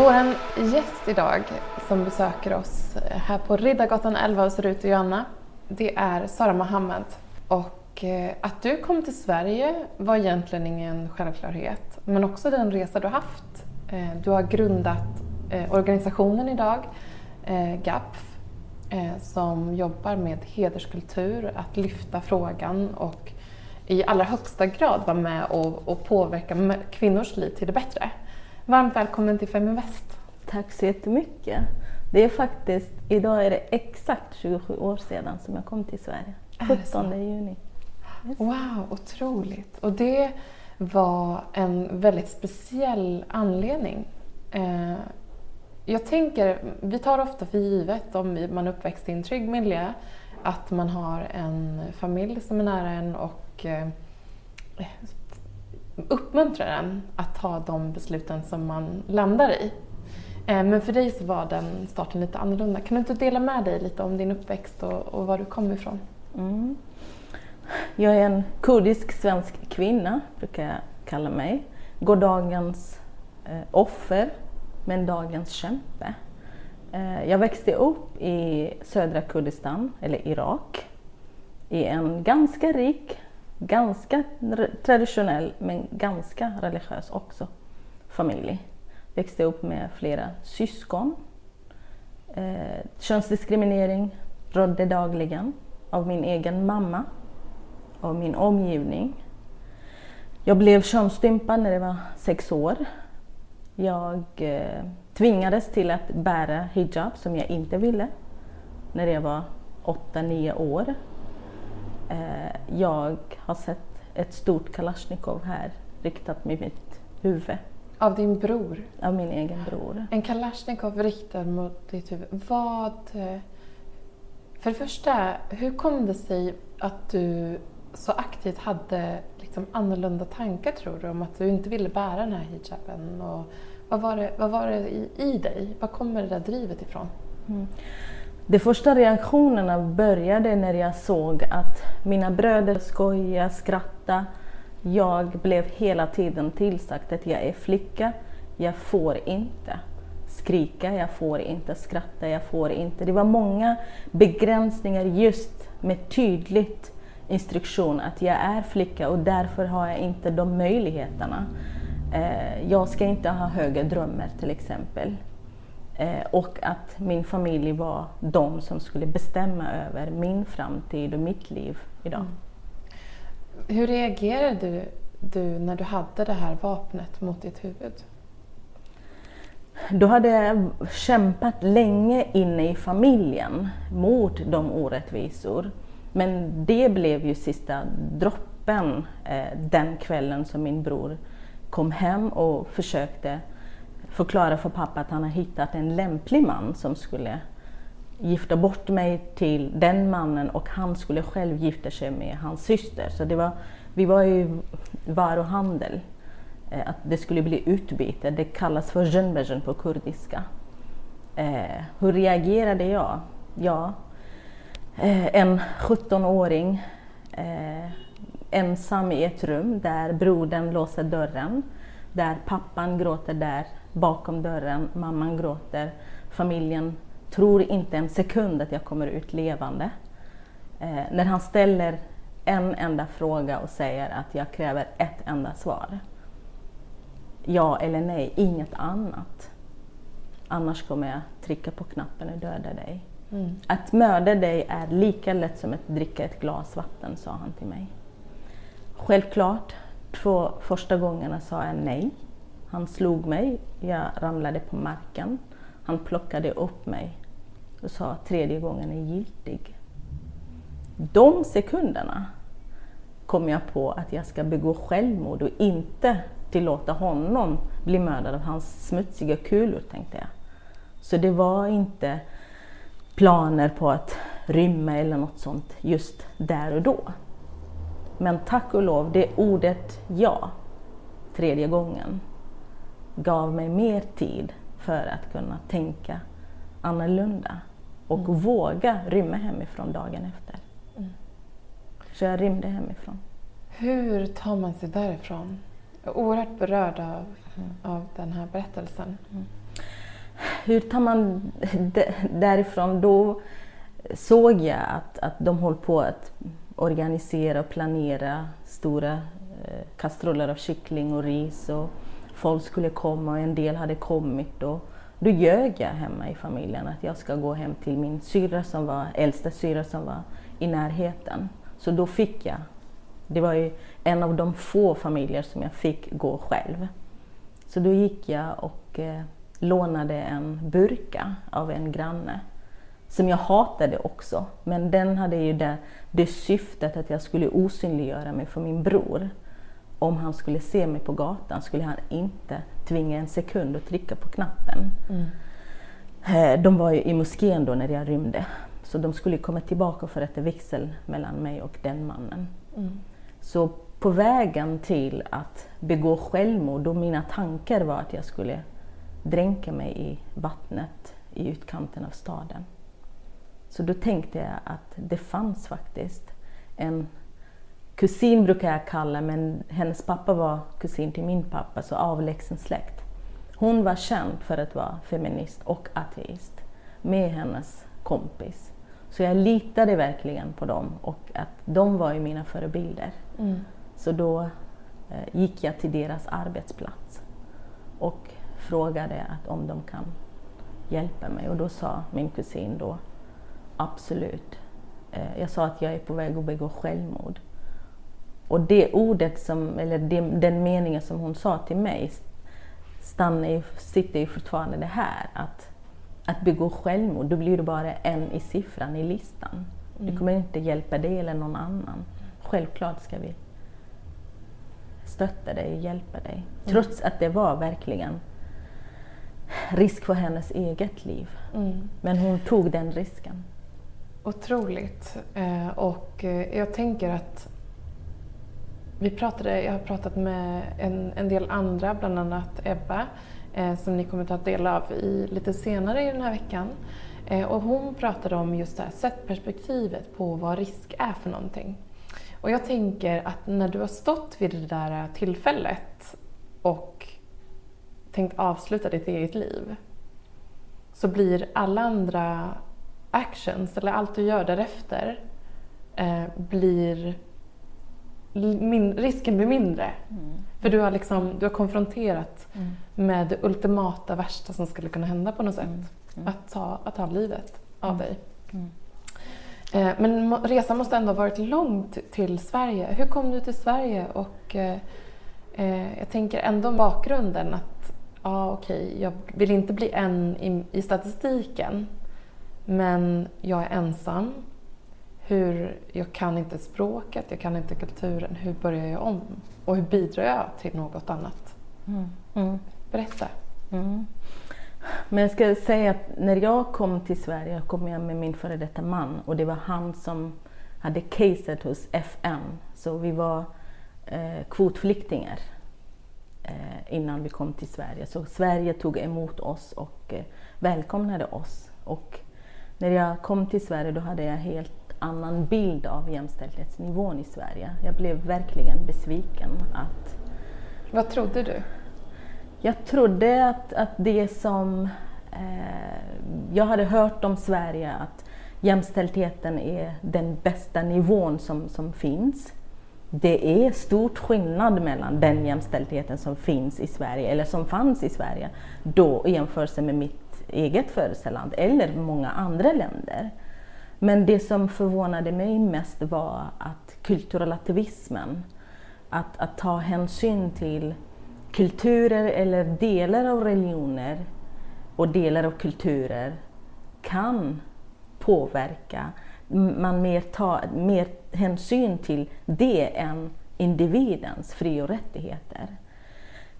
Vår gäst idag som besöker oss här på Riddargatan 11 hos Rut och Joanna, det är Sara Mohammed. Och eh, att du kom till Sverige var egentligen ingen självklarhet, men också den resa du haft. Eh, du har grundat eh, organisationen idag, GAPF, som jobbar med hederskultur, att lyfta frågan och i allra högsta grad vara med och, och påverka kvinnors liv till det bättre. Varmt välkommen till Feminvest. Tack så jättemycket. Det är faktiskt, idag är det exakt 27 år sedan som jag kom till Sverige. 17 juni. Yes. Wow, otroligt. Och det var en väldigt speciell anledning. Eh, jag tänker, vi tar ofta för givet om man är uppväxt i en trygg miljö att man har en familj som är nära en och eh, uppmuntrar en att ta de besluten som man landar i. Eh, men för dig så var den starten lite annorlunda. Kan du inte dela med dig lite om din uppväxt och, och var du kom ifrån? Mm. Jag är en kurdisk svensk kvinna, brukar jag kalla mig. Gårdagens eh, offer, men dagens kämpe. Eh, jag växte upp i södra Kurdistan, eller Irak, i en ganska rik ganska traditionell men ganska religiös också familj. Växte upp med flera syskon. Eh, könsdiskriminering rådde dagligen av min egen mamma och min omgivning. Jag blev könsstympad när jag var sex år. Jag eh, tvingades till att bära hijab som jag inte ville när jag var åtta, nio år. Eh, jag har sett ett stort kalasjnikov här riktat mot mitt huvud. Av din bror? Av min egen bror. En kalasjnikov riktad mot ditt huvud. Vad... Eh, för det första, hur kom det sig att du så aktivt hade liksom annorlunda tankar tror du om att du inte ville bära den här hijaben? Och vad var det, vad var det i, i dig? Var kommer det där drivet ifrån? Mm. De första reaktionerna började när jag såg att mina bröder skojade, skrattade. Jag blev hela tiden tillsagt att jag är flicka, jag får inte skrika, jag får inte skratta, jag får inte. Det var många begränsningar just med tydligt instruktion att jag är flicka och därför har jag inte de möjligheterna. Eh, jag ska inte ha höga drömmar till exempel. Eh, och att min familj var de som skulle bestämma över min framtid och mitt liv idag. Mm. Hur reagerade du, du när du hade det här vapnet mot ditt huvud? Då hade jag kämpat länge inne i familjen mot de orättvisor. Men det blev ju sista droppen eh, den kvällen som min bror kom hem och försökte förklara för pappa att han har hittat en lämplig man som skulle gifta bort mig till den mannen och han skulle själv gifta sig med hans syster. Så det var, vi var i varuhandel. Eh, att det skulle bli utbyte. Det kallas för jönbejen på kurdiska. Eh, hur reagerade jag? Ja, eh, en 17-åring eh, ensam i ett rum där brodern låser dörren, där pappan gråter där bakom dörren, mamman gråter, familjen tror inte en sekund att jag kommer ut levande. Eh, när han ställer en enda fråga och säger att jag kräver ett enda svar. Ja eller nej, inget annat. Annars kommer jag trycka på knappen och döda dig. Mm. Att mörda dig är lika lätt som att dricka ett glas vatten, sa han till mig. Självklart, två första gångerna sa jag nej. Han slog mig, jag ramlade på marken. Han plockade upp mig och sa att tredje gången är giltig. De sekunderna kom jag på att jag ska begå självmord och inte tillåta honom bli mördad av hans smutsiga kulor, tänkte jag. Så det var inte planer på att rymma eller något sånt just där och då. Men tack och lov, det ordet ja, tredje gången, gav mig mer tid för att kunna tänka annorlunda och mm. våga rymma hemifrån dagen efter. Mm. Så jag rymde hemifrån. Hur tar man sig därifrån? Jag är oerhört berörd av, av den här berättelsen. Mm. Hur tar man därifrån? Då såg jag att, att de höll på att organisera och planera stora eh, kastruller av kyckling och ris och folk skulle komma och en del hade kommit. Och då ljög jag hemma i familjen att jag ska gå hem till min syra som var äldsta syra som var i närheten. Så då fick jag, det var ju en av de få familjer som jag fick gå själv. Så då gick jag och eh, lånade en burka av en granne som jag hatade också. Men den hade ju det, det syftet att jag skulle osynliggöra mig för min bror. Om han skulle se mig på gatan skulle han inte tvinga en sekund att trycka på knappen. Mm. Eh, de var ju i moskén då när jag rymde. Så de skulle komma tillbaka för att vigsel mellan mig och den mannen. Mm. Så på vägen till att begå självmord, och mina tankar var att jag skulle dränka mig i vattnet i utkanten av staden. Så då tänkte jag att det fanns faktiskt en kusin brukar jag kalla, men hennes pappa var kusin till min pappa, så avlägsen släkt. Hon var känd för att vara feminist och ateist med hennes kompis. Så jag litade verkligen på dem och att de var ju mina förebilder. Mm. Så då eh, gick jag till deras arbetsplats och frågade att om de kan hjälpa mig och då sa min kusin då absolut. Eh, jag sa att jag är på väg att begå självmord. Och det ordet, som, eller den meningen som hon sa till mig stannar, sitter ju fortfarande det här att, att begå självmord, då blir du bara en i siffran i listan. Mm. Det kommer inte hjälpa dig eller någon annan. Självklart ska vi stötta dig och hjälpa dig. Mm. Trots att det var verkligen risk för hennes eget liv. Mm. Men hon tog den risken. Otroligt. Eh, och eh, jag tänker att vi pratade, jag har pratat med en, en del andra, bland annat Ebba, eh, som ni kommer ta del av i, lite senare i den här veckan. Eh, och hon pratade om just det här sättperspektivet på vad risk är för någonting. Och jag tänker att när du har stått vid det där tillfället och tänkt avsluta ditt eget liv så blir alla andra actions, eller allt du gör därefter, eh, blir min, risken blir mindre. Mm. För du har, liksom, du har konfronterat mm. med det ultimata värsta som skulle kunna hända på något sätt. Mm. mm. Att, ta, att ta livet av mm. dig. Mm. Eh, men resan måste ändå ha varit långt till Sverige. Hur kom du till Sverige? Och eh, eh jag tänker ändå bakgrunden att ja, okej, okay, jag vill inte bli en i, i statistiken men jag är ensam. Hur, jag kan inte språket, jag kan inte kulturen. Hur börjar jag om? Och hur bidrar jag till något annat? Mm. Mm. Berätta. Mm. Men jag ska säga att när jag kom till Sverige kom jag med min före detta man och det var han som hade caset hos FN. Så vi var eh, kvotflyktingar eh, innan vi kom till Sverige. Så Sverige tog emot oss och eh, välkomnade oss. Och när jag kom till Sverige då hade jag helt annan bild av jämställdhetsnivån i Sverige. Jag blev verkligen besviken. Att, Vad trodde du? Jag trodde att, att det som eh, jag hade hört om Sverige, att jämställdheten är den bästa nivån som, som finns. Det är stort skillnad mellan den jämställdheten som finns i Sverige, eller som fanns i Sverige, då i jämförelse med mitt eget födelseland eller många andra länder. Men det som förvånade mig mest var att kulturrelativismen, att, att ta hänsyn till kulturer eller delar av religioner och delar av kulturer kan påverka. Man mer tar mer hänsyn till det än individens fri och rättigheter.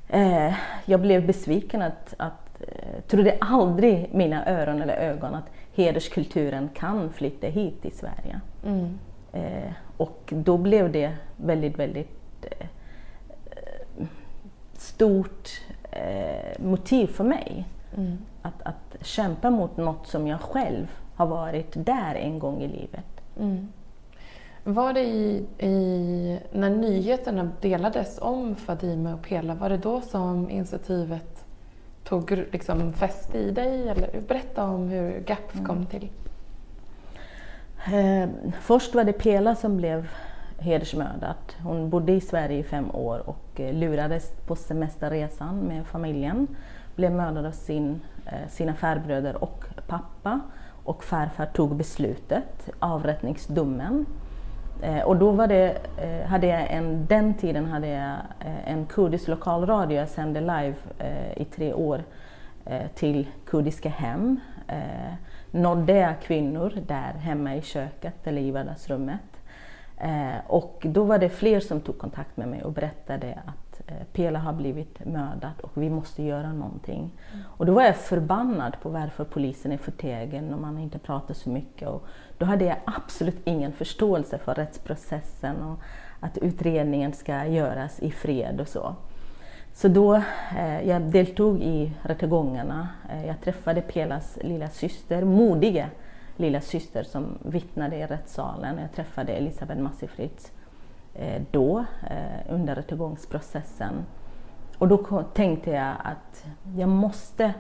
Eh, jag blev besviken att, att Eh, trodde aldrig mina öron eller ögon att hederskulturen kan flytta hit till Sverige. Mm. Eh, och då blev det väldigt, väldigt eh, stort eh, motiv för mig mm. att, att kämpa mot något som jag själv har varit där en gång i livet. Mm. Var det i, i, när nyheterna delades om Fadime och Pela, var det då som initiativet tog liksom fäste i dig? Eller, berätta om hur GAPF mm. kom till. Eh, först var det Pela som blev hedersmördad. Hon bodde i Sverige i fem år och eh, lurades på semesterresan med familjen. Blev mördad av sin, eh, sina farbröder och pappa och farfar tog beslutet, avrättningsdomen. Eh, och då var det, eh, hade jag en, den tiden hade jag eh, en kurdisk lokalradio, jag sände live eh, i tre år eh, till kurdiska hem. Eh, nådde jag kvinnor där hemma i köket eller i vardagsrummet. Och då var det fler som tog kontakt med mig och berättade att Eh, Pela har blivit mördad och vi måste göra någonting. Mm. Och då var jag förbannad på varför polisen är förtegen och man inte pratar så mycket. Och då hade jag absolut ingen förståelse för rättsprocessen och att utredningen ska göras i fred och så. Så då, eh, jag deltog i rättegångarna. Eh, jag träffade Pelas lilla syster, modiga lilla syster som vittnade i rättssalen. Jag träffade Elisabeth Massifritz Eh, Eh, då eh, under rättegångsprocessen. Och då tänkte jag att jag måste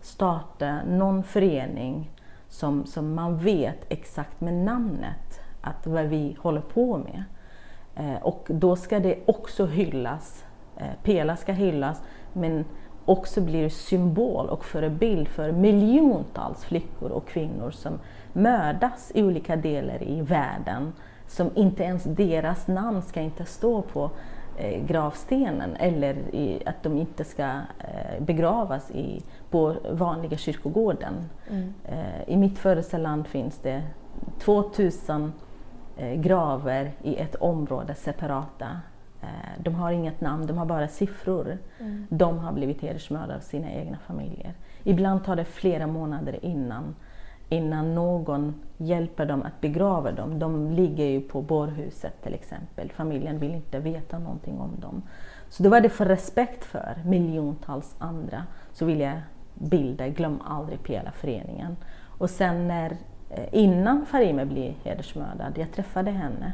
starta någon förening som, som man vet exakt med namnet att vad vi håller på med. Eh, och då ska det också hyllas. Pela ska hyllas men också blir symbol och förebild för miljontals flickor och kvinnor som mördas i olika delar i världen som inte ens deras namn ska inte stå på eh, gravstenen eller i, att de inte ska eh, begravas i, på vanliga kyrkogården. Mm. Eh, I mitt födelseland finns det 2000 eh, graver i ett område separata. De har inget namn, de har bara siffror. Mm. De har blivit hedersmördare av sina egna familjer. Ibland tar det flera månader innan innan någon hjälper dem att begrava dem. De ligger ju på bårhuset till exempel. Familjen vill inte veta någonting om dem. Så då var det för respekt för miljontals andra så vill jag bilda Glöm aldrig Pela-föreningen. Och sen när, eh, innan Farime blev hedersmördad, jag träffade henne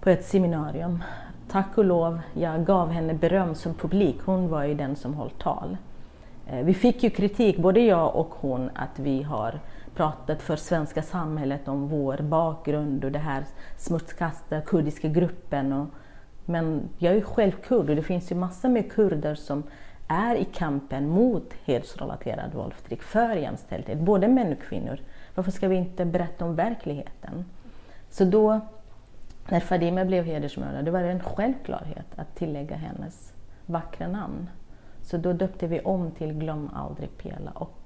på ett seminarium. Tack och lov, jag gav henne beröm som publik. Hon var ju den som höll tal. Eh, vi fick ju kritik, både jag och hon, att vi har pratat för svenska samhället om vår bakgrund och det här smutskastade kurdiska gruppen. Och, men jag är ju själv kurd och det finns ju massor med kurder som är i kampen mot hedersrelaterad våld förtryck, för jämställdhet, både män och kvinnor. Varför ska vi inte berätta om verkligheten? Så då, när Fadime blev hedersmördad, var det en självklarhet att tillägga hennes vackra namn. Så då döpte vi om till Glöm aldrig Pela och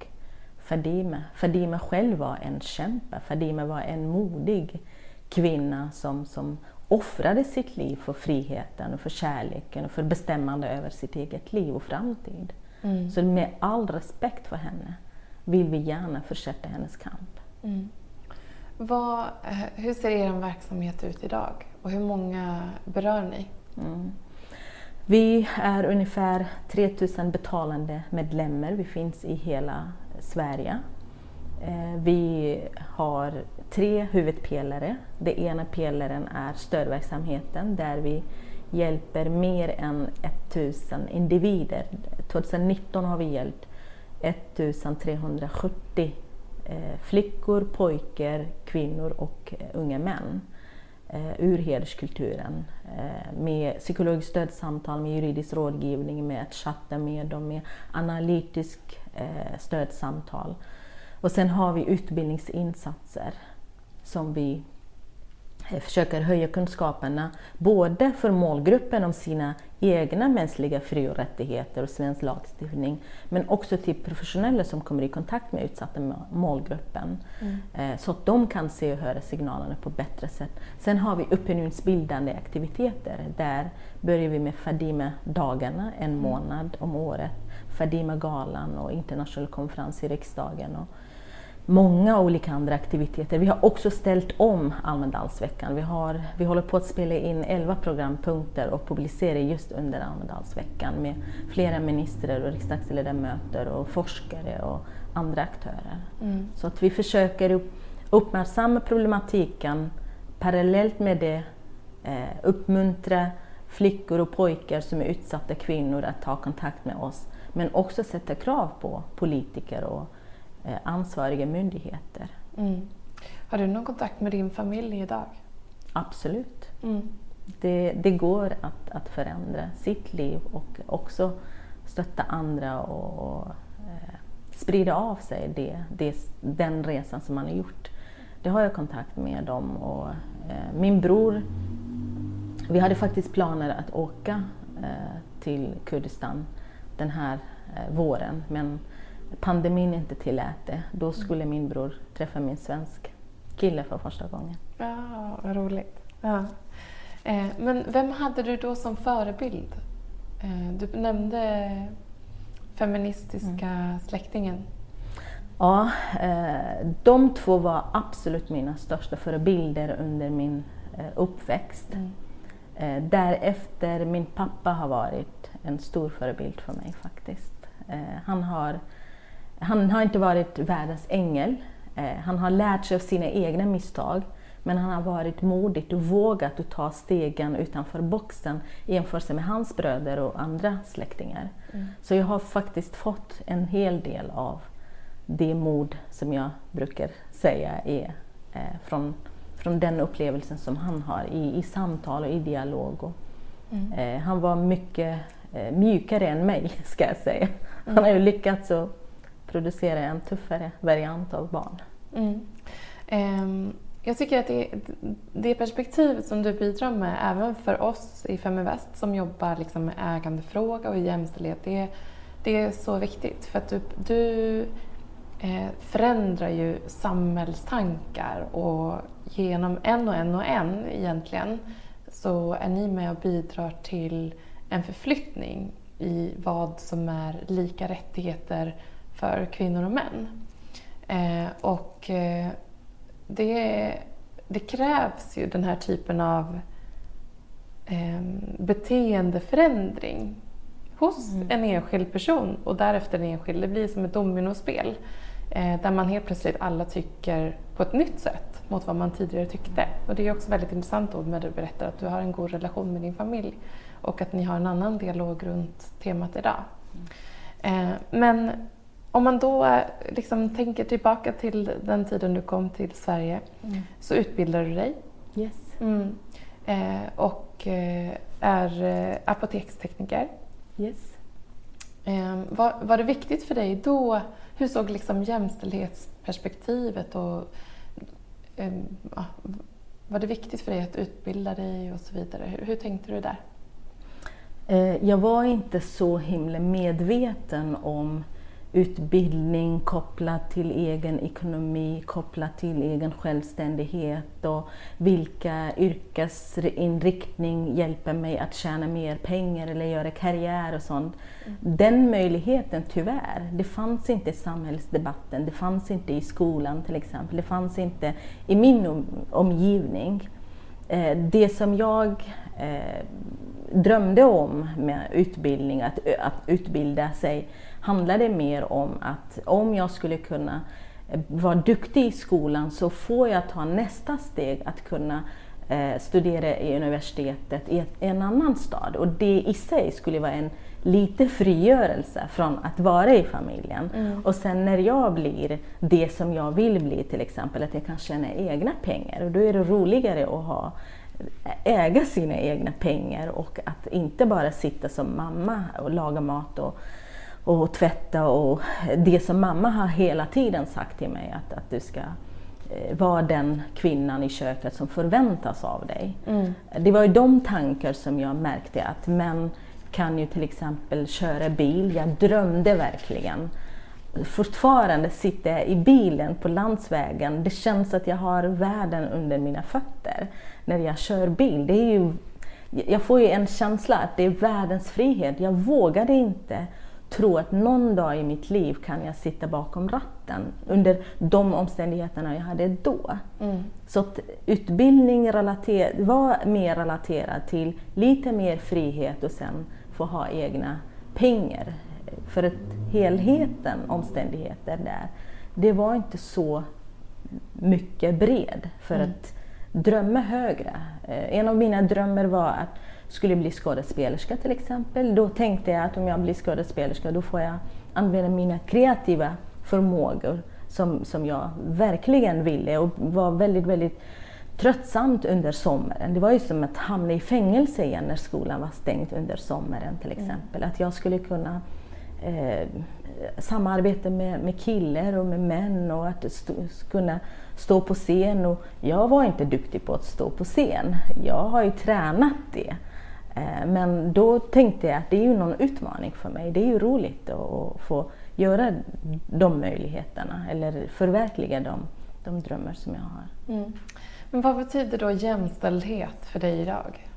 Fadime. Fadime själv var en kämpe. Fadime var en modig kvinna som, som offrade sitt liv för friheten och för kärleken och för bestämmande över sitt eget liv och framtid. Mm. Så med all respekt för henne vill vi gärna fortsätta hennes kamp. Mm. Vad, eh, hur ser er verksamhet ut idag och hur många berör ni? Mm. Vi är ungefär 3000 betalande medlemmar. Vi finns i hela Sverige. Eh, vi har tre huvudpelare. Den ena pelaren är stödverksamheten där vi hjälper mer än 1000 individer. 2019 har vi hjälpt 1370 eh, flickor, pojkar, kvinnor och eh, unga män ur hederskulturen med psykologiskt stödsamtal, med juridisk rådgivning, med att chatta med dem, med analytisk stödsamtal. Och sen har vi utbildningsinsatser som vi eh, försöker höja kunskaperna både för målgruppen om sina egna mänskliga fri och rättigheter och svensk lagstiftning men också till professionella som kommer i kontakt med utsatta målgruppen mm. Eh, så att de kan se och höra signalerna på bättre sätt. Sen har vi opinionsbildande aktiviteter. Där börjar vi med Fadime-dagarna en mm. månad om året Fadima-galan och internationell konferens i riksdagen. Och många olika andra aktiviteter. Vi har också ställt om Almedalsveckan. Vi, har, vi håller på att spela in 11 programpunkter och publicera just under Almedalsveckan med flera ministrar och riksdagsledamöter och forskare och andra aktörer. Mm. Så att vi försöker uppmärksamma problematiken parallellt med det eh, uppmuntra flickor och pojkar som är utsatta kvinnor att ta kontakt med oss. Men också sätta krav på politiker och eh, ansvariga myndigheter. Mm. Har du någon kontakt med din familj idag? Absolut. Mm. Det, det, går att, att förändra sitt liv och också stötta andra och, och eh, sprida av sig det, det, den resan som man har gjort. Det har jag kontakt med dem och eh, min bror, vi hade faktiskt planer att åka eh, till Kurdistan den här eh, våren men pandemin inte tillät det. Då skulle min bror träffa min svensk kille för första gången. Ja, vad roligt. Ja. Eh, men vem hade du då som förebild? Eh, du nämnde feministiska mm. släktingen. Ja, eh, de två var absolut mina största förebilder under min uppväxt. Mm. Därefter min pappa har varit en stor förebild för mig faktiskt. Han har, han har inte varit världens ängel. Han har lärt sig av sina egna misstag men han har varit modigt och vågat att ta stegen utanför boxen i jämförelse med hans bröder och andra släktingar. Mm. Så jag har faktiskt fått en hel del av det mod som jag brukar säga är eh, från, från den upplevelsen som han har i, i samtal och i dialog. Och, mm. eh, han var mycket eh, mjukare än mig, ska jag säga. Mm. Han har ju lyckats att producera en tuffare variant av barn. Um, jag tycker att det, det perspektiv som du bidrar med, även för oss i Feminvest som jobbar liksom med ägandefråga och jämställdhet, det, det är så viktigt. För att du, du eh, förändrar ju samhällstankar och genom en och en och en egentligen så är ni med och bidrar till en förflyttning i vad som är lika rättigheter för kvinnor och män. Eh, och eh, det, det krävs ju den här typen av eh, beteendeförändring hos mm. en enskild person och därefter en enskild. Det blir som ett dominospel eh, där man helt plötsligt alla tycker på ett nytt sätt mot vad man tidigare tyckte. Och det är också väldigt intressant då när du berättar att du har en god relation med din familj och att ni har en annan dialog runt temat idag. Mm. Men om man då eh, liksom tänker tillbaka till den tiden du kom till Sverige mm. så utbildar du dig. Yes. Mm. Eh, och är apotekstekniker. Yes. Eh, var, var det viktigt för dig då? Hur såg liksom jämställdhetsperspektivet och eh, var det viktigt för dig att utbilda dig och så vidare? Hur, hur tänkte du där? Jag var inte så himla medveten om utbildning kopplat till egen ekonomi, kopplat till egen självständighet och vilka yrkesinriktning hjälper mig att tjäna mer pengar eller göra karriär och sånt. Mm. Den möjligheten, tyvärr, det fanns inte i samhällsdebatten, det fanns inte i skolan till exempel, det fanns inte i min omgivning. Eh, det som jag eh, drömde om med utbildning, att, att utbilda sig, handlade mer om att om jag skulle kunna eh, vara duktig i skolan så får jag ta nästa steg att kunna eh, studera i universitetet i, ett, i en annan stad. Och det i sig skulle vara en lite frigörelse från att vara i familjen. Mm. Och sen när jag blir det som jag vill bli, till exempel att jag kan tjäna egna pengar, och då är det roligare att ha äga sina egna pengar och att inte bara sitta som mamma och laga mat och och tvätta och det som mamma har hela tiden sagt till mig att, att du ska eh, vara den kvinnan i köket som förväntas av dig. Mm. Det var ju de tankar som jag märkte att män kan ju till exempel köra bil. Jag drömde verkligen. Fortfarande sitter jag i bilen på landsvägen. Det känns att jag har världen under mina fötter när jag kör bil. Det är ju, jag får ju en känsla att det är världens frihet. Jag vågade inte tro att någon dag i mitt liv kan jag sitta bakom ratten under de omständigheterna jag hade då. Mm. Så att utbildning relater var mer relaterad till lite mer frihet och sen få ha egna pengar. För att helheten, omständigheter där, det var inte så mycket bred. För mm. att drömma högre. Eh, en av mina drömmar var att skulle bli skådespelerska till exempel. Då tänkte jag att om jag blir skådespelerska då får jag använda mina kreativa förmågor som, som jag verkligen ville och var väldigt, väldigt tröttsamt under sommaren. Det var ju som att hamna i fängelse igen när skolan var stängd under sommaren till mm. exempel. Att jag skulle kunna eh, samarbeta med, med killar och med män och att stå, kunna stå på scen. Och jag var inte duktig på att stå på scen. Jag har ju tränat det. Eh, men då tänkte jag att det är ju någon utmaning för mig. Det är ju roligt att få göra de möjligheterna eller förverkliga de, de drömmar som jag har. Mm. Men vad betyder då jämställdhet för dig idag?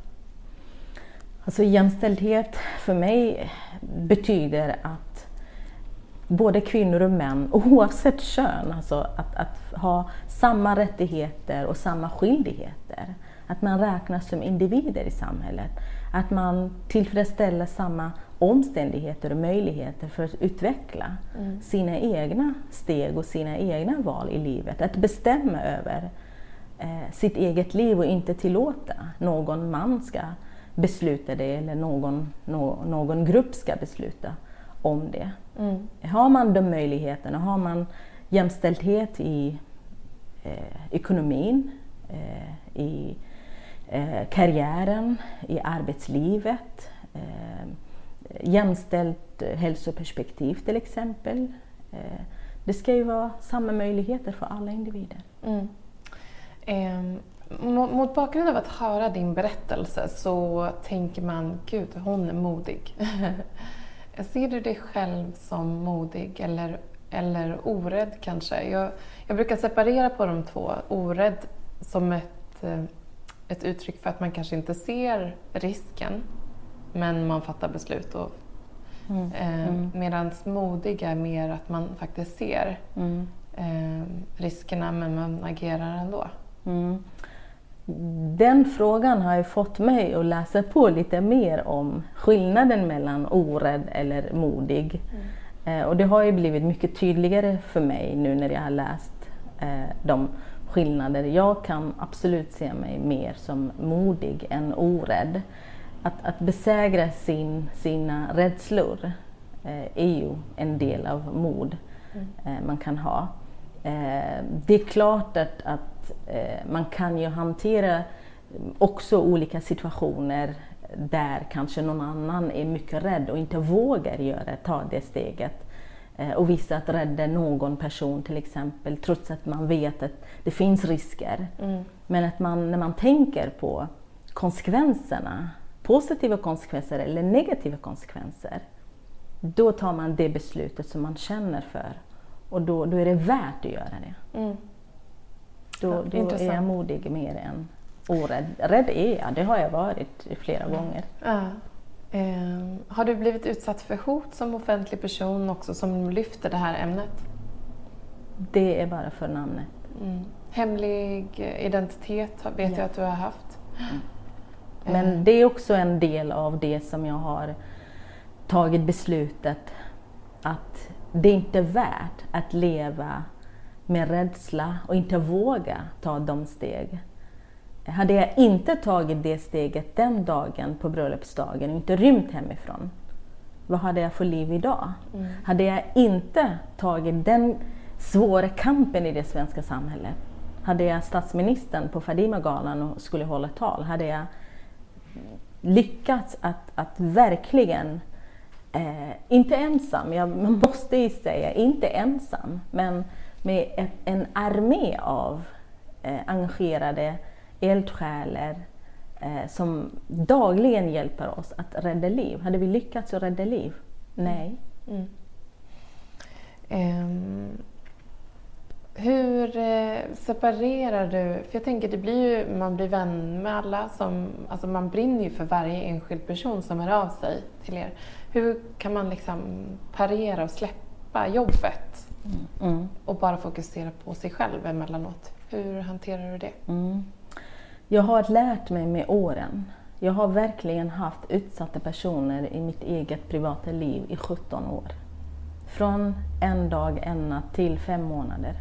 Alltså jämställdhet för mig betyder att både kvinnor och män, oavsett kön, alltså att, att ha samma rättigheter och samma skyldigheter. Att man räknas som individer i samhället. Att man tillfredsställer samma omständigheter och möjligheter för att utveckla mm. sina egna steg och sina egna val i livet. Att bestämma över eh, sitt eget liv och inte tillåta någon man ska besluta det eller någon, no, någon grupp ska besluta om det. Mm. Har man de möjligheterna, har man jämställdhet i eh, ekonomin, eh, i eh, karriären, i arbetslivet, eh, jämställt hälsoperspektiv till exempel. Eh, det ska ju vara samma möjligheter för alla individer. Mm. Eh, mot bakgrund av att höra din berättelse så tänker man, gud, hon är modig. Ser du dig själv som modig eller, eller orädd kanske? Jag, jag brukar separera på de två. Orädd som ett, eh, ett uttryck för att man kanske inte ser risken men man fattar beslut. Och, mm. Eh, mm. Medan modig är mer att man faktiskt ser mm. eh, riskerna men man agerar ändå. Mm. Den frågan har ju fått mig att läsa på lite mer om skillnaden mellan orädd eller modig. Mm. Eh, och det har ju blivit mycket tydligare för mig nu när jag har läst eh, de skillnader. Jag kan absolut se mig mer som modig än orädd. Att, att besegra sin, sina rädslor eh, är ju en del av mod mm. man kan ha. Det är klart att, att eh, man kan ju hantera också olika situationer där kanske någon annan är mycket rädd och inte vågar göra, ta det steget eh, och visa att rädda någon person till exempel trots att man vet att det finns risker. Mm. Men att man, när man tänker på konsekvenserna, positiva konsekvenser eller negativa konsekvenser, då tar man det beslutet som man känner för. Och då, då är det värt att göra det. Mm. Då, då är jag modig mer än orädd. Rädd är jag, det har jag varit flera mm. gånger. Ja. Eh, har du blivit utsatt för hot som offentlig person också som lyfter det här ämnet? Det är bara för namnet. Mm. Hemlig identitet vet ja. jag att du har haft. Mm. Men det är också en del av det som jag har tagit beslutet att det är inte värt att leva med rädsla och inte våga ta de steg. Hade jag inte tagit det steget den dagen på bröllopsdagen och inte rymt hemifrån, vad hade jag för liv idag? Mm. Hade jag inte tagit den svåra kampen i det svenska samhället, hade jag statsministern på Fadimagalan och skulle hålla tal, hade jag lyckats att, att verkligen Eh, inte ensam, jag måste ju säga inte ensam, men med ett, en armé av eh, engagerade eldsjälar eh, som dagligen hjälper oss att rädda liv. Hade vi lyckats att rädda liv? Nej. Mm. Um, hur eh, separerar du? För jag tänker, det blir ju, man blir vän med alla. Som, alltså man brinner ju för varje enskild person som hör av sig till er. Hur kan man liksom parera och släppa jobbet mm. Och bara fokusera på sig själv emellanåt? Hur hanterar du det? Mm. Jag har lärt mig med åren. Jag har verkligen haft utsatta personer i mitt eget privata liv i 17 år. Från en dag, en natt till fem månader.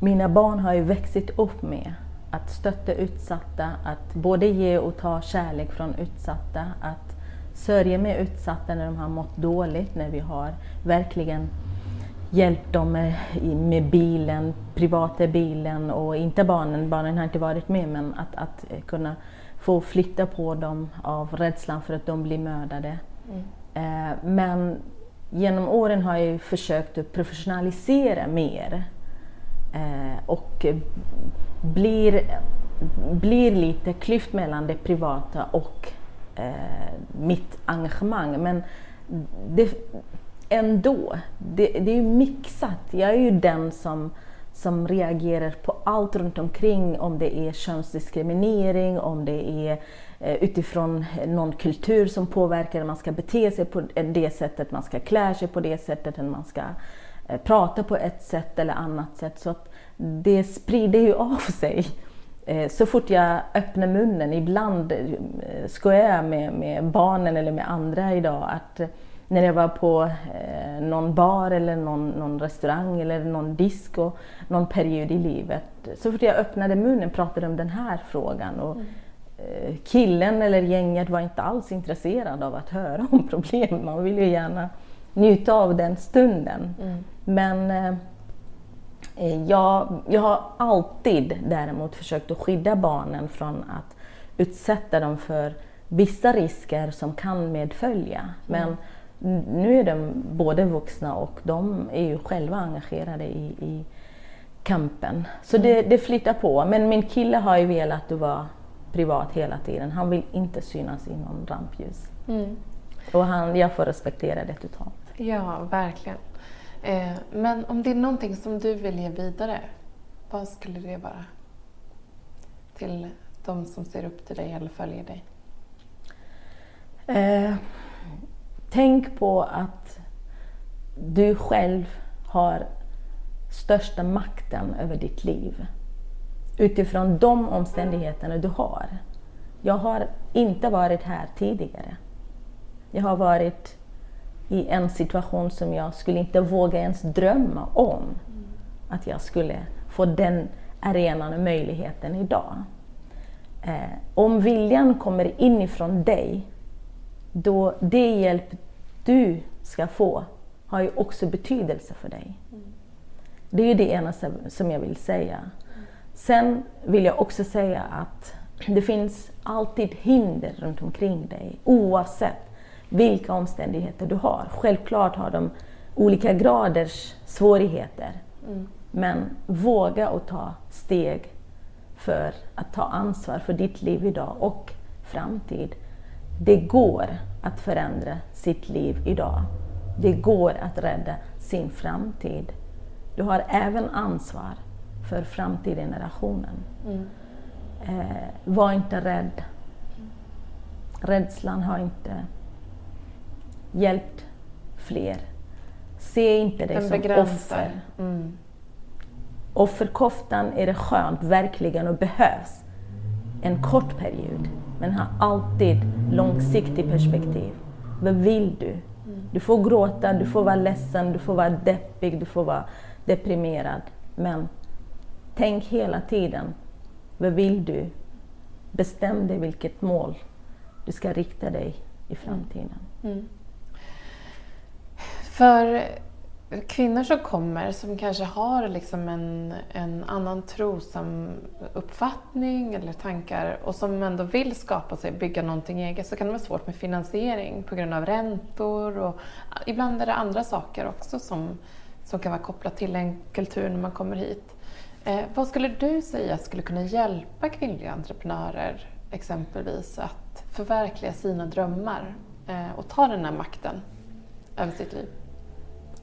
Mina barn har ju växt upp med att stötta utsatta, att både ge och ta kärlek från utsatta, att sörja med utsatta när de har mått dåligt, när vi har verkligen hjälpt dem med, med bilen, privata bilen och inte barnen, barnen har inte varit med, men att, att kunna få flytta på dem av rädslan för att de blir mördade. Mm. Eh, men genom åren har jag försökt att professionalisera mer eh, och blir, blir lite klyft mellan det privata och eh, mitt engagemang. Men det, ändå, det, det är ju mixat. Jag är ju den som, som reagerar på allt runt omkring, om det är könsdiskriminering, om det är eh, utifrån någon kultur som påverkar hur man ska bete sig på det sättet, man ska klä sig på det sättet, man ska eh, prata på ett sätt eller annat sätt. Så att det sprider ju av sig. Eh, så fort jag öppnar munnen, ibland skojar jag med, med barnen eller med andra idag, att när jag var på eh, någon bar eller någon, någon, restaurang eller någon disco någon period i livet. Så fort jag öppnade munnen pratade om den här frågan. Och, mm. eh, killen eller gänget var inte alls intresserad av att höra om problem. Man vill ju gärna njuta av den stunden. Mm. Men eh, eh, jag, jag har alltid däremot försökt att skydda barnen från att utsätta dem för vissa risker som kan medfölja. Men mm nu är de både vuxna och de är ju själva engagerade i, i kampen. Så det, det flyttar på. Men min kille har ju velat vara privat hela tiden. Han vill inte synas i någon rampljus. Mm. Och han, jag får respektera det totalt. Ja, verkligen. Eh, men om det är någonting som du vill ge vidare, vad skulle det vara? Till de som ser upp till dig eller följer dig? Eh, Tänk på att du själv har största makten över ditt liv utifrån de omständigheterna du har. Jag har inte varit här tidigare. Jag har varit i en situation som jag skulle inte våga ens drömma om att jag skulle få den arenan och möjligheten idag. Eh, om viljan kommer inifrån dig, då det hjälp du ska få har ju också betydelse för dig. Det är ju det ena som jag vill säga. Sen vill jag också säga att det finns alltid hinder runt omkring dig oavsett vilka omständigheter du har. Självklart har de olika graders svårigheter. Mm. Men våga att ta steg för att ta ansvar för ditt liv idag och framtid. Det går att förändra sitt liv idag. Det går att rädda sin framtid. Du har även ansvar för framtida generationen. Mm. Eh, var inte rädd. Rädslan har inte hjälpt fler. Se inte dig som offer. Mm. Offerkoftan är det skönt, verkligen, och behövs en kort period men ha alltid långsiktigt perspektiv. Vad vill du? Du får gråta, du får vara ledsen, du får vara deppig, du får vara deprimerad. Men tänk hela tiden, vad vill du? Bestäm dig vilket mål du ska rikta dig i framtiden. Mm. För kvinnor som kommer som kanske har liksom en, en annan tro som uppfattning eller tankar och som ändå vill skapa sig, bygga någonting eget så kan det vara svårt med finansiering på grund av räntor och ibland är det andra saker också som, som kan vara kopplat till en kultur när man kommer hit. Eh, vad skulle du säga skulle kunna hjälpa kvinnliga entreprenörer exempelvis att förverkliga sina drömmar eh, och ta den här makten över sitt liv?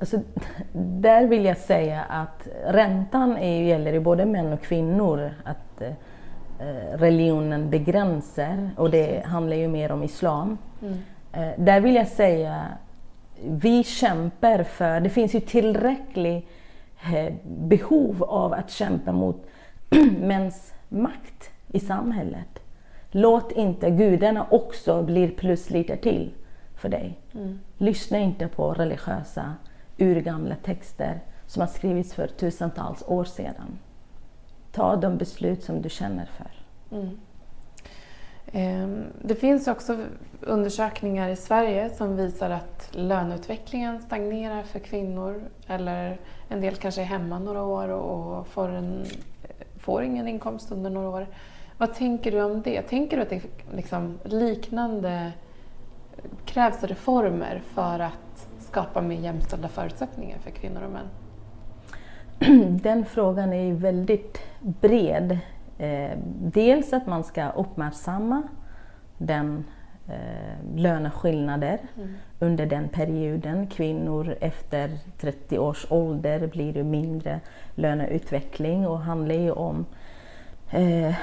Alltså, där vill jag säga att räntan är, gäller ju både män och kvinnor. Att eh, religionen begränsar och det handlar ju mer om islam. Mm. Eh, där vill jag säga, vi kämpar för, det finns ju tillräckligt eh, behov av att kämpa mot mäns makt i samhället. Låt inte gudarna också bli plus lite till för dig. Mm. Lyssna inte på religiösa urgamla texter som har skrivits för tusentals år sedan. ta de beslut som du känner för. Mm. Ehm, det finns också undersökningar i Sverige som visar att löneutvecklingen stagnerar för kvinnor eller en del kanske är hemma några år och får, en, får ingen inkomst under några år. Vad tänker du om det? Tänker du att det liksom liknande krävs reformer för att skapa mer jämställda förutsättningar för kvinnor och män? Den frågan är väldigt bred. Eh, dels att man ska uppmärksamma den eh, löneskillnader mm. under den perioden. Kvinnor efter 30 års ålder blir det mindre löneutveckling och handlar ju om eh,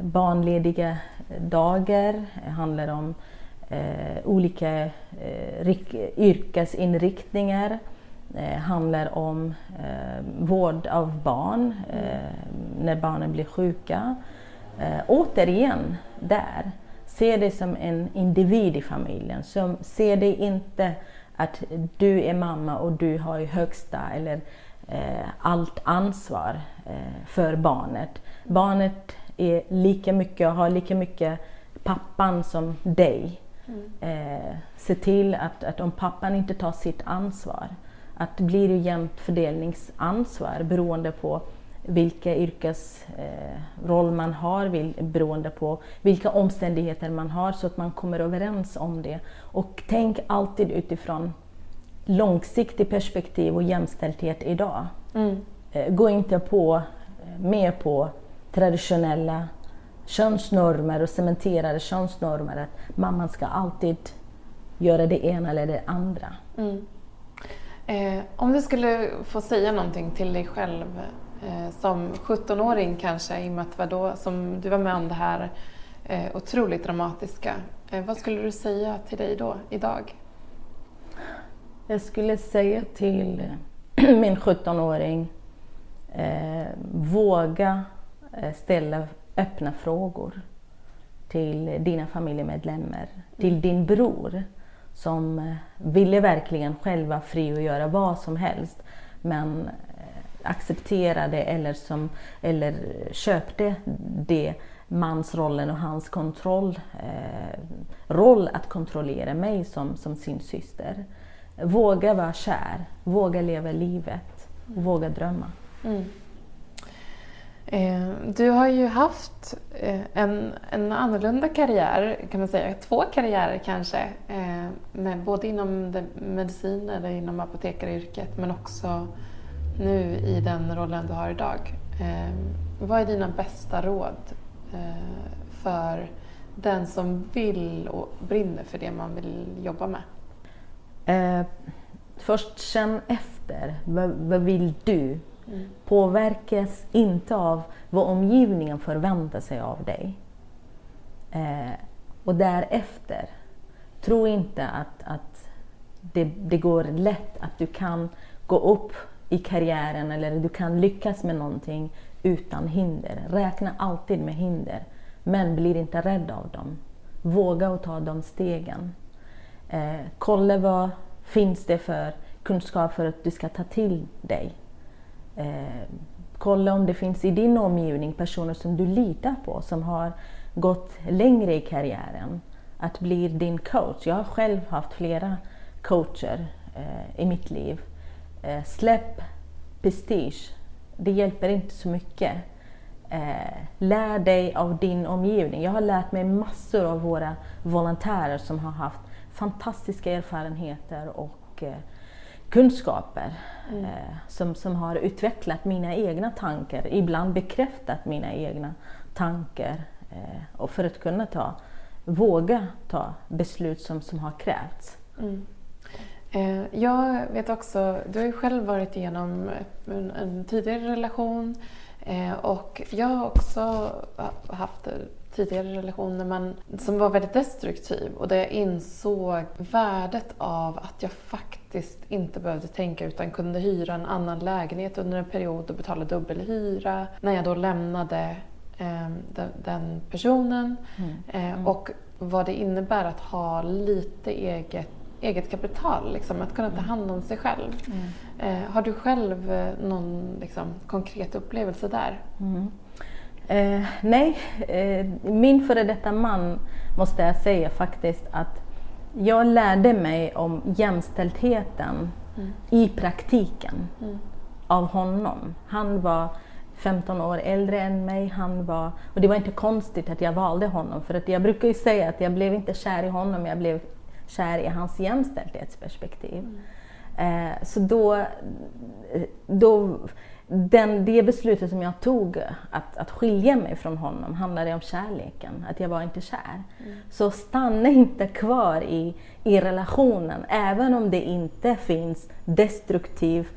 barnlediga dagar, handlar om eh, olika eh, yrkesinriktningar, eh, handlar om eh, vård av barn eh, när barnen blir sjuka. Eh, återigen, där, se dig som en individ i familjen. Som, se dig inte att du är mamma och du har högsta eller eh, allt ansvar eh, för barnet. Barnet är lika mycket och har lika mycket pappan som dig. Mm. Eh, se till att, att om pappan inte tar sitt ansvar, att det blir det jämnt fördelningsansvar beroende på vilka yrkesroll eh, man har, vil, beroende på vilka omständigheter man har, så att man kommer överens om det. Och tänk alltid utifrån långsiktigt perspektiv och jämställdhet idag. Mm. Eh, gå inte på, eh, med på traditionella könsnormer och cementerade könsnormer att mamman ska alltid göra det ena eller det andra. Mm. Eh, om du skulle få säga någonting till dig själv eh, som 17-åring kanske, i och med att var då som du var med om det här eh, otroligt dramatiska. Eh, vad skulle du säga till dig då, idag? Jag skulle säga till min 17-åring, eh, våga eh, ställa öppna frågor till dina familjemedlemmar, till mm. din bror som eh, ville verkligen själv vara fri och göra vad som helst men eh, accepterade eller, som, eller köpte det mansrollen och hans kontroll, eh, roll att kontrollera mig som, som sin syster. Våga vara kär, våga leva livet, våga drömma. Mm. Eh, du har ju haft eh, en, en annorlunda karriär, kan man säga, två karriärer kanske, eh, med både inom medicin eller inom apotekaryrket men också nu i den rollen du har idag. Vad är dina bästa råd för den som vill och brinner för det man vill jobba med? först känn efter, vad, vad vill du? Mm. Påverkas inte av vad omgivningen förväntar sig av dig. Eh, och därefter, tro inte att, att det, det går lätt, att du kan gå upp i karriären eller du kan lyckas med någonting utan hinder. Räkna alltid med hinder, men bli inte rädd av dem. Våga och ta de stegen. Eh, kolla vad finns det för kunskap för att du ska ta till dig Eh, kolla om det finns i din omgivning personer som du litar på, som har gått längre i karriären. Att bli din coach. Jag har själv haft flera coacher eh, i mitt liv. Eh, släpp prestige. Det hjälper inte så mycket. Eh, lär dig av din omgivning. Jag har lärt mig massor av våra volontärer som har haft fantastiska erfarenheter och eh, kunskaper mm. eh, som, som har utvecklat mina egna tankar, ibland bekräftat mina egna tankar eh, och för att kunna ta, våga ta beslut som, som har krävts. Mm. Eh, jag vet också, du har ju själv varit igenom en, en tidigare relation eh, och jag har också haft tidigare relationer men som var väldigt destruktiv och där jag insåg värdet av att jag faktiskt inte behövde tänka utan kunde hyra en annan lägenhet under en period och betala dubbelhyra. När jag då lämnade eh, den, personen mm. Eh, och vad det innebär att ha lite eget eget kapital, liksom, att kunna ta Mm. hand om sig själv. Eh, har du själv eh, någon liksom, konkret upplevelse där? Mm. Eh, nej, eh, min före detta man måste jag säga faktiskt att jag lärde mig om jämställdheten i praktiken av honom. Han var 15 år äldre än mig. Han var, och det var inte konstigt att jag valde honom för att jag brukar ju säga att jag blev inte kär i honom, jag blev kär i hans jämställdhetsperspektiv. Eh, så då, då den, det beslutet som jag tog att, att skilja mig från honom handlade om kärleken, att jag var inte kär. Så stanna inte kvar i, i relationen, även om det inte finns destruktiv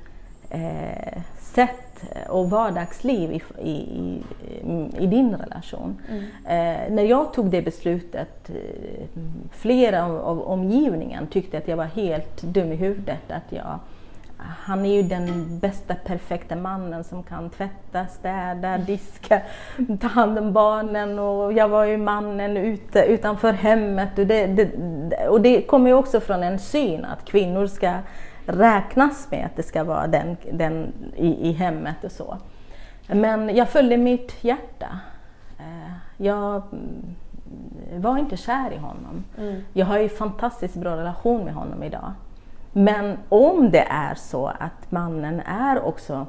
eh, sätt och vardagsliv i, i, i, i din relation. Eh, när jag tog det beslutet, eh, flera av, av omgivningen tyckte att jag var helt dum i huvudet. Att jag, han är ju den bästa perfekta mannen som kan tvätta, städa, diska, ta hand om barnen och jag var ju mannen ute, utanför hemmet. Och det, det, och det kommer ju också från en syn att kvinnor ska räknas med att det ska vara den, den i, i hemmet och så. Men jag följde mitt hjärta. Eh, Jag mm, var inte kär i honom. Jag har ju fantastiskt bra relation med honom idag. Men om det är så att mannen är också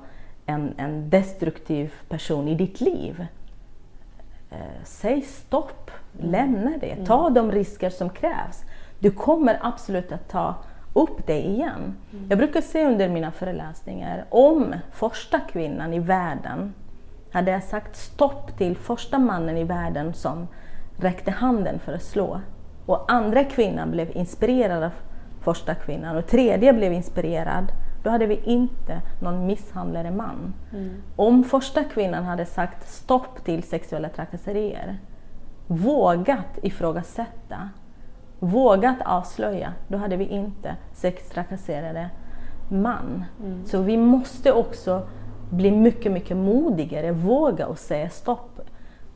en, en destruktiv person i ditt liv, eh, säg stopp, lämna det, ta de risker som krävs. Du kommer absolut att ta upp det igen. Jag brukar säga under mina föreläsningar, om första kvinnan i världen hade jag sagt stopp till första mannen i världen som räckte handen för att slå och andra kvinnan blev inspirerad av första kvinnan och tredje blev inspirerad, då hade vi inte någon misshandlare man. Om första kvinnan hade sagt stopp till sexuella trakasserier, vågat ifrågasätta, vågat avslöja, då hade vi inte sextrakasserade man. Så vi måste också bli mycket, mycket modigare, våga och säga stopp.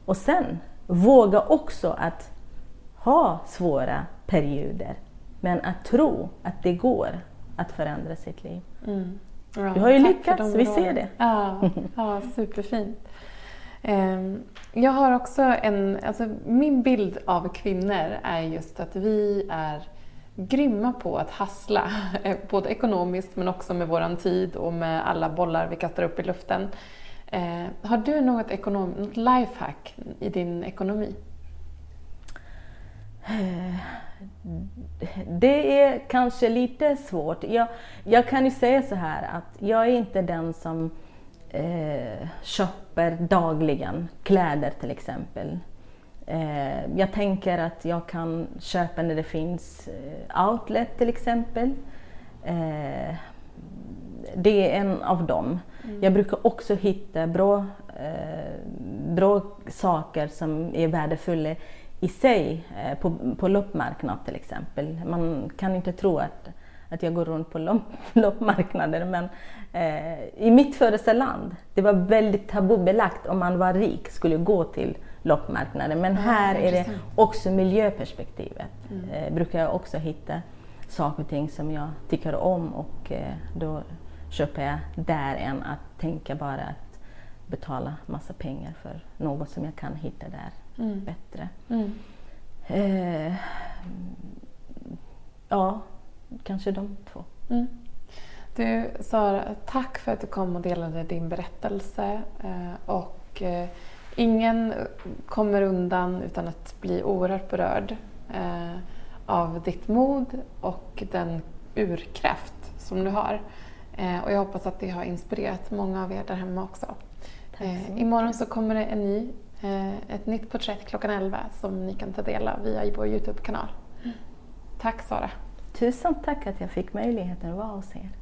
Och sen våga också att ha svåra perioder, men att tro att det går att förändra sitt liv. Ja, Du har ju lyckats, vi ser det. Ja, ja superfint. Ehm, Jag har också en, alltså min bild av kvinnor är just att vi är grymma på att hassla, eh, både ekonomiskt men också med våran tid och med alla bollar vi kastar upp i luften. Eh, Har du något, ekonom, något lifehack i din ekonomi? Det är kanske lite svårt. Jag, jag kan ju säga så här att jag är inte den som eh, köper dagligen kläder till exempel. Eh, jag tänker att jag kan köpa när det finns eh, outlet till exempel. Eh, det är en av dem. Jag brukar också hitta bra, eh, bra saker som är värdefulla i sig eh, på, på loppmarknad till exempel. Man kan inte tro att, att jag går runt på lopp, loppmarknader men eh, i mitt födelseland, det var väldigt tabubelagt om man var rik skulle gå till loppmarknader. Men här är det också miljöperspektivet. Eh, brukar jag också hitta saker och ting som jag tycker om och eh, då köper jag där än att tänka bara att betala massa pengar för något som jag kan hitta där bättre. Mm. Eh, ja, kanske de två. Mm. Du Sara, tack för att du kom och delade din berättelse. Eh, Och eh, ingen kommer undan utan att bli oerhört berörd eh, av ditt mod och den urkraft som du har. Eh, Och jag hoppas att det har inspirerat många av er där hemma också. Tack så Eh, mycket. Imorgon så kommer det en ny, ett nytt porträtt klockan 11 som ni kan ta del av via vår Youtube-kanal. Tack Sara! Tusen tack att jag fick möjligheten att vara hos er.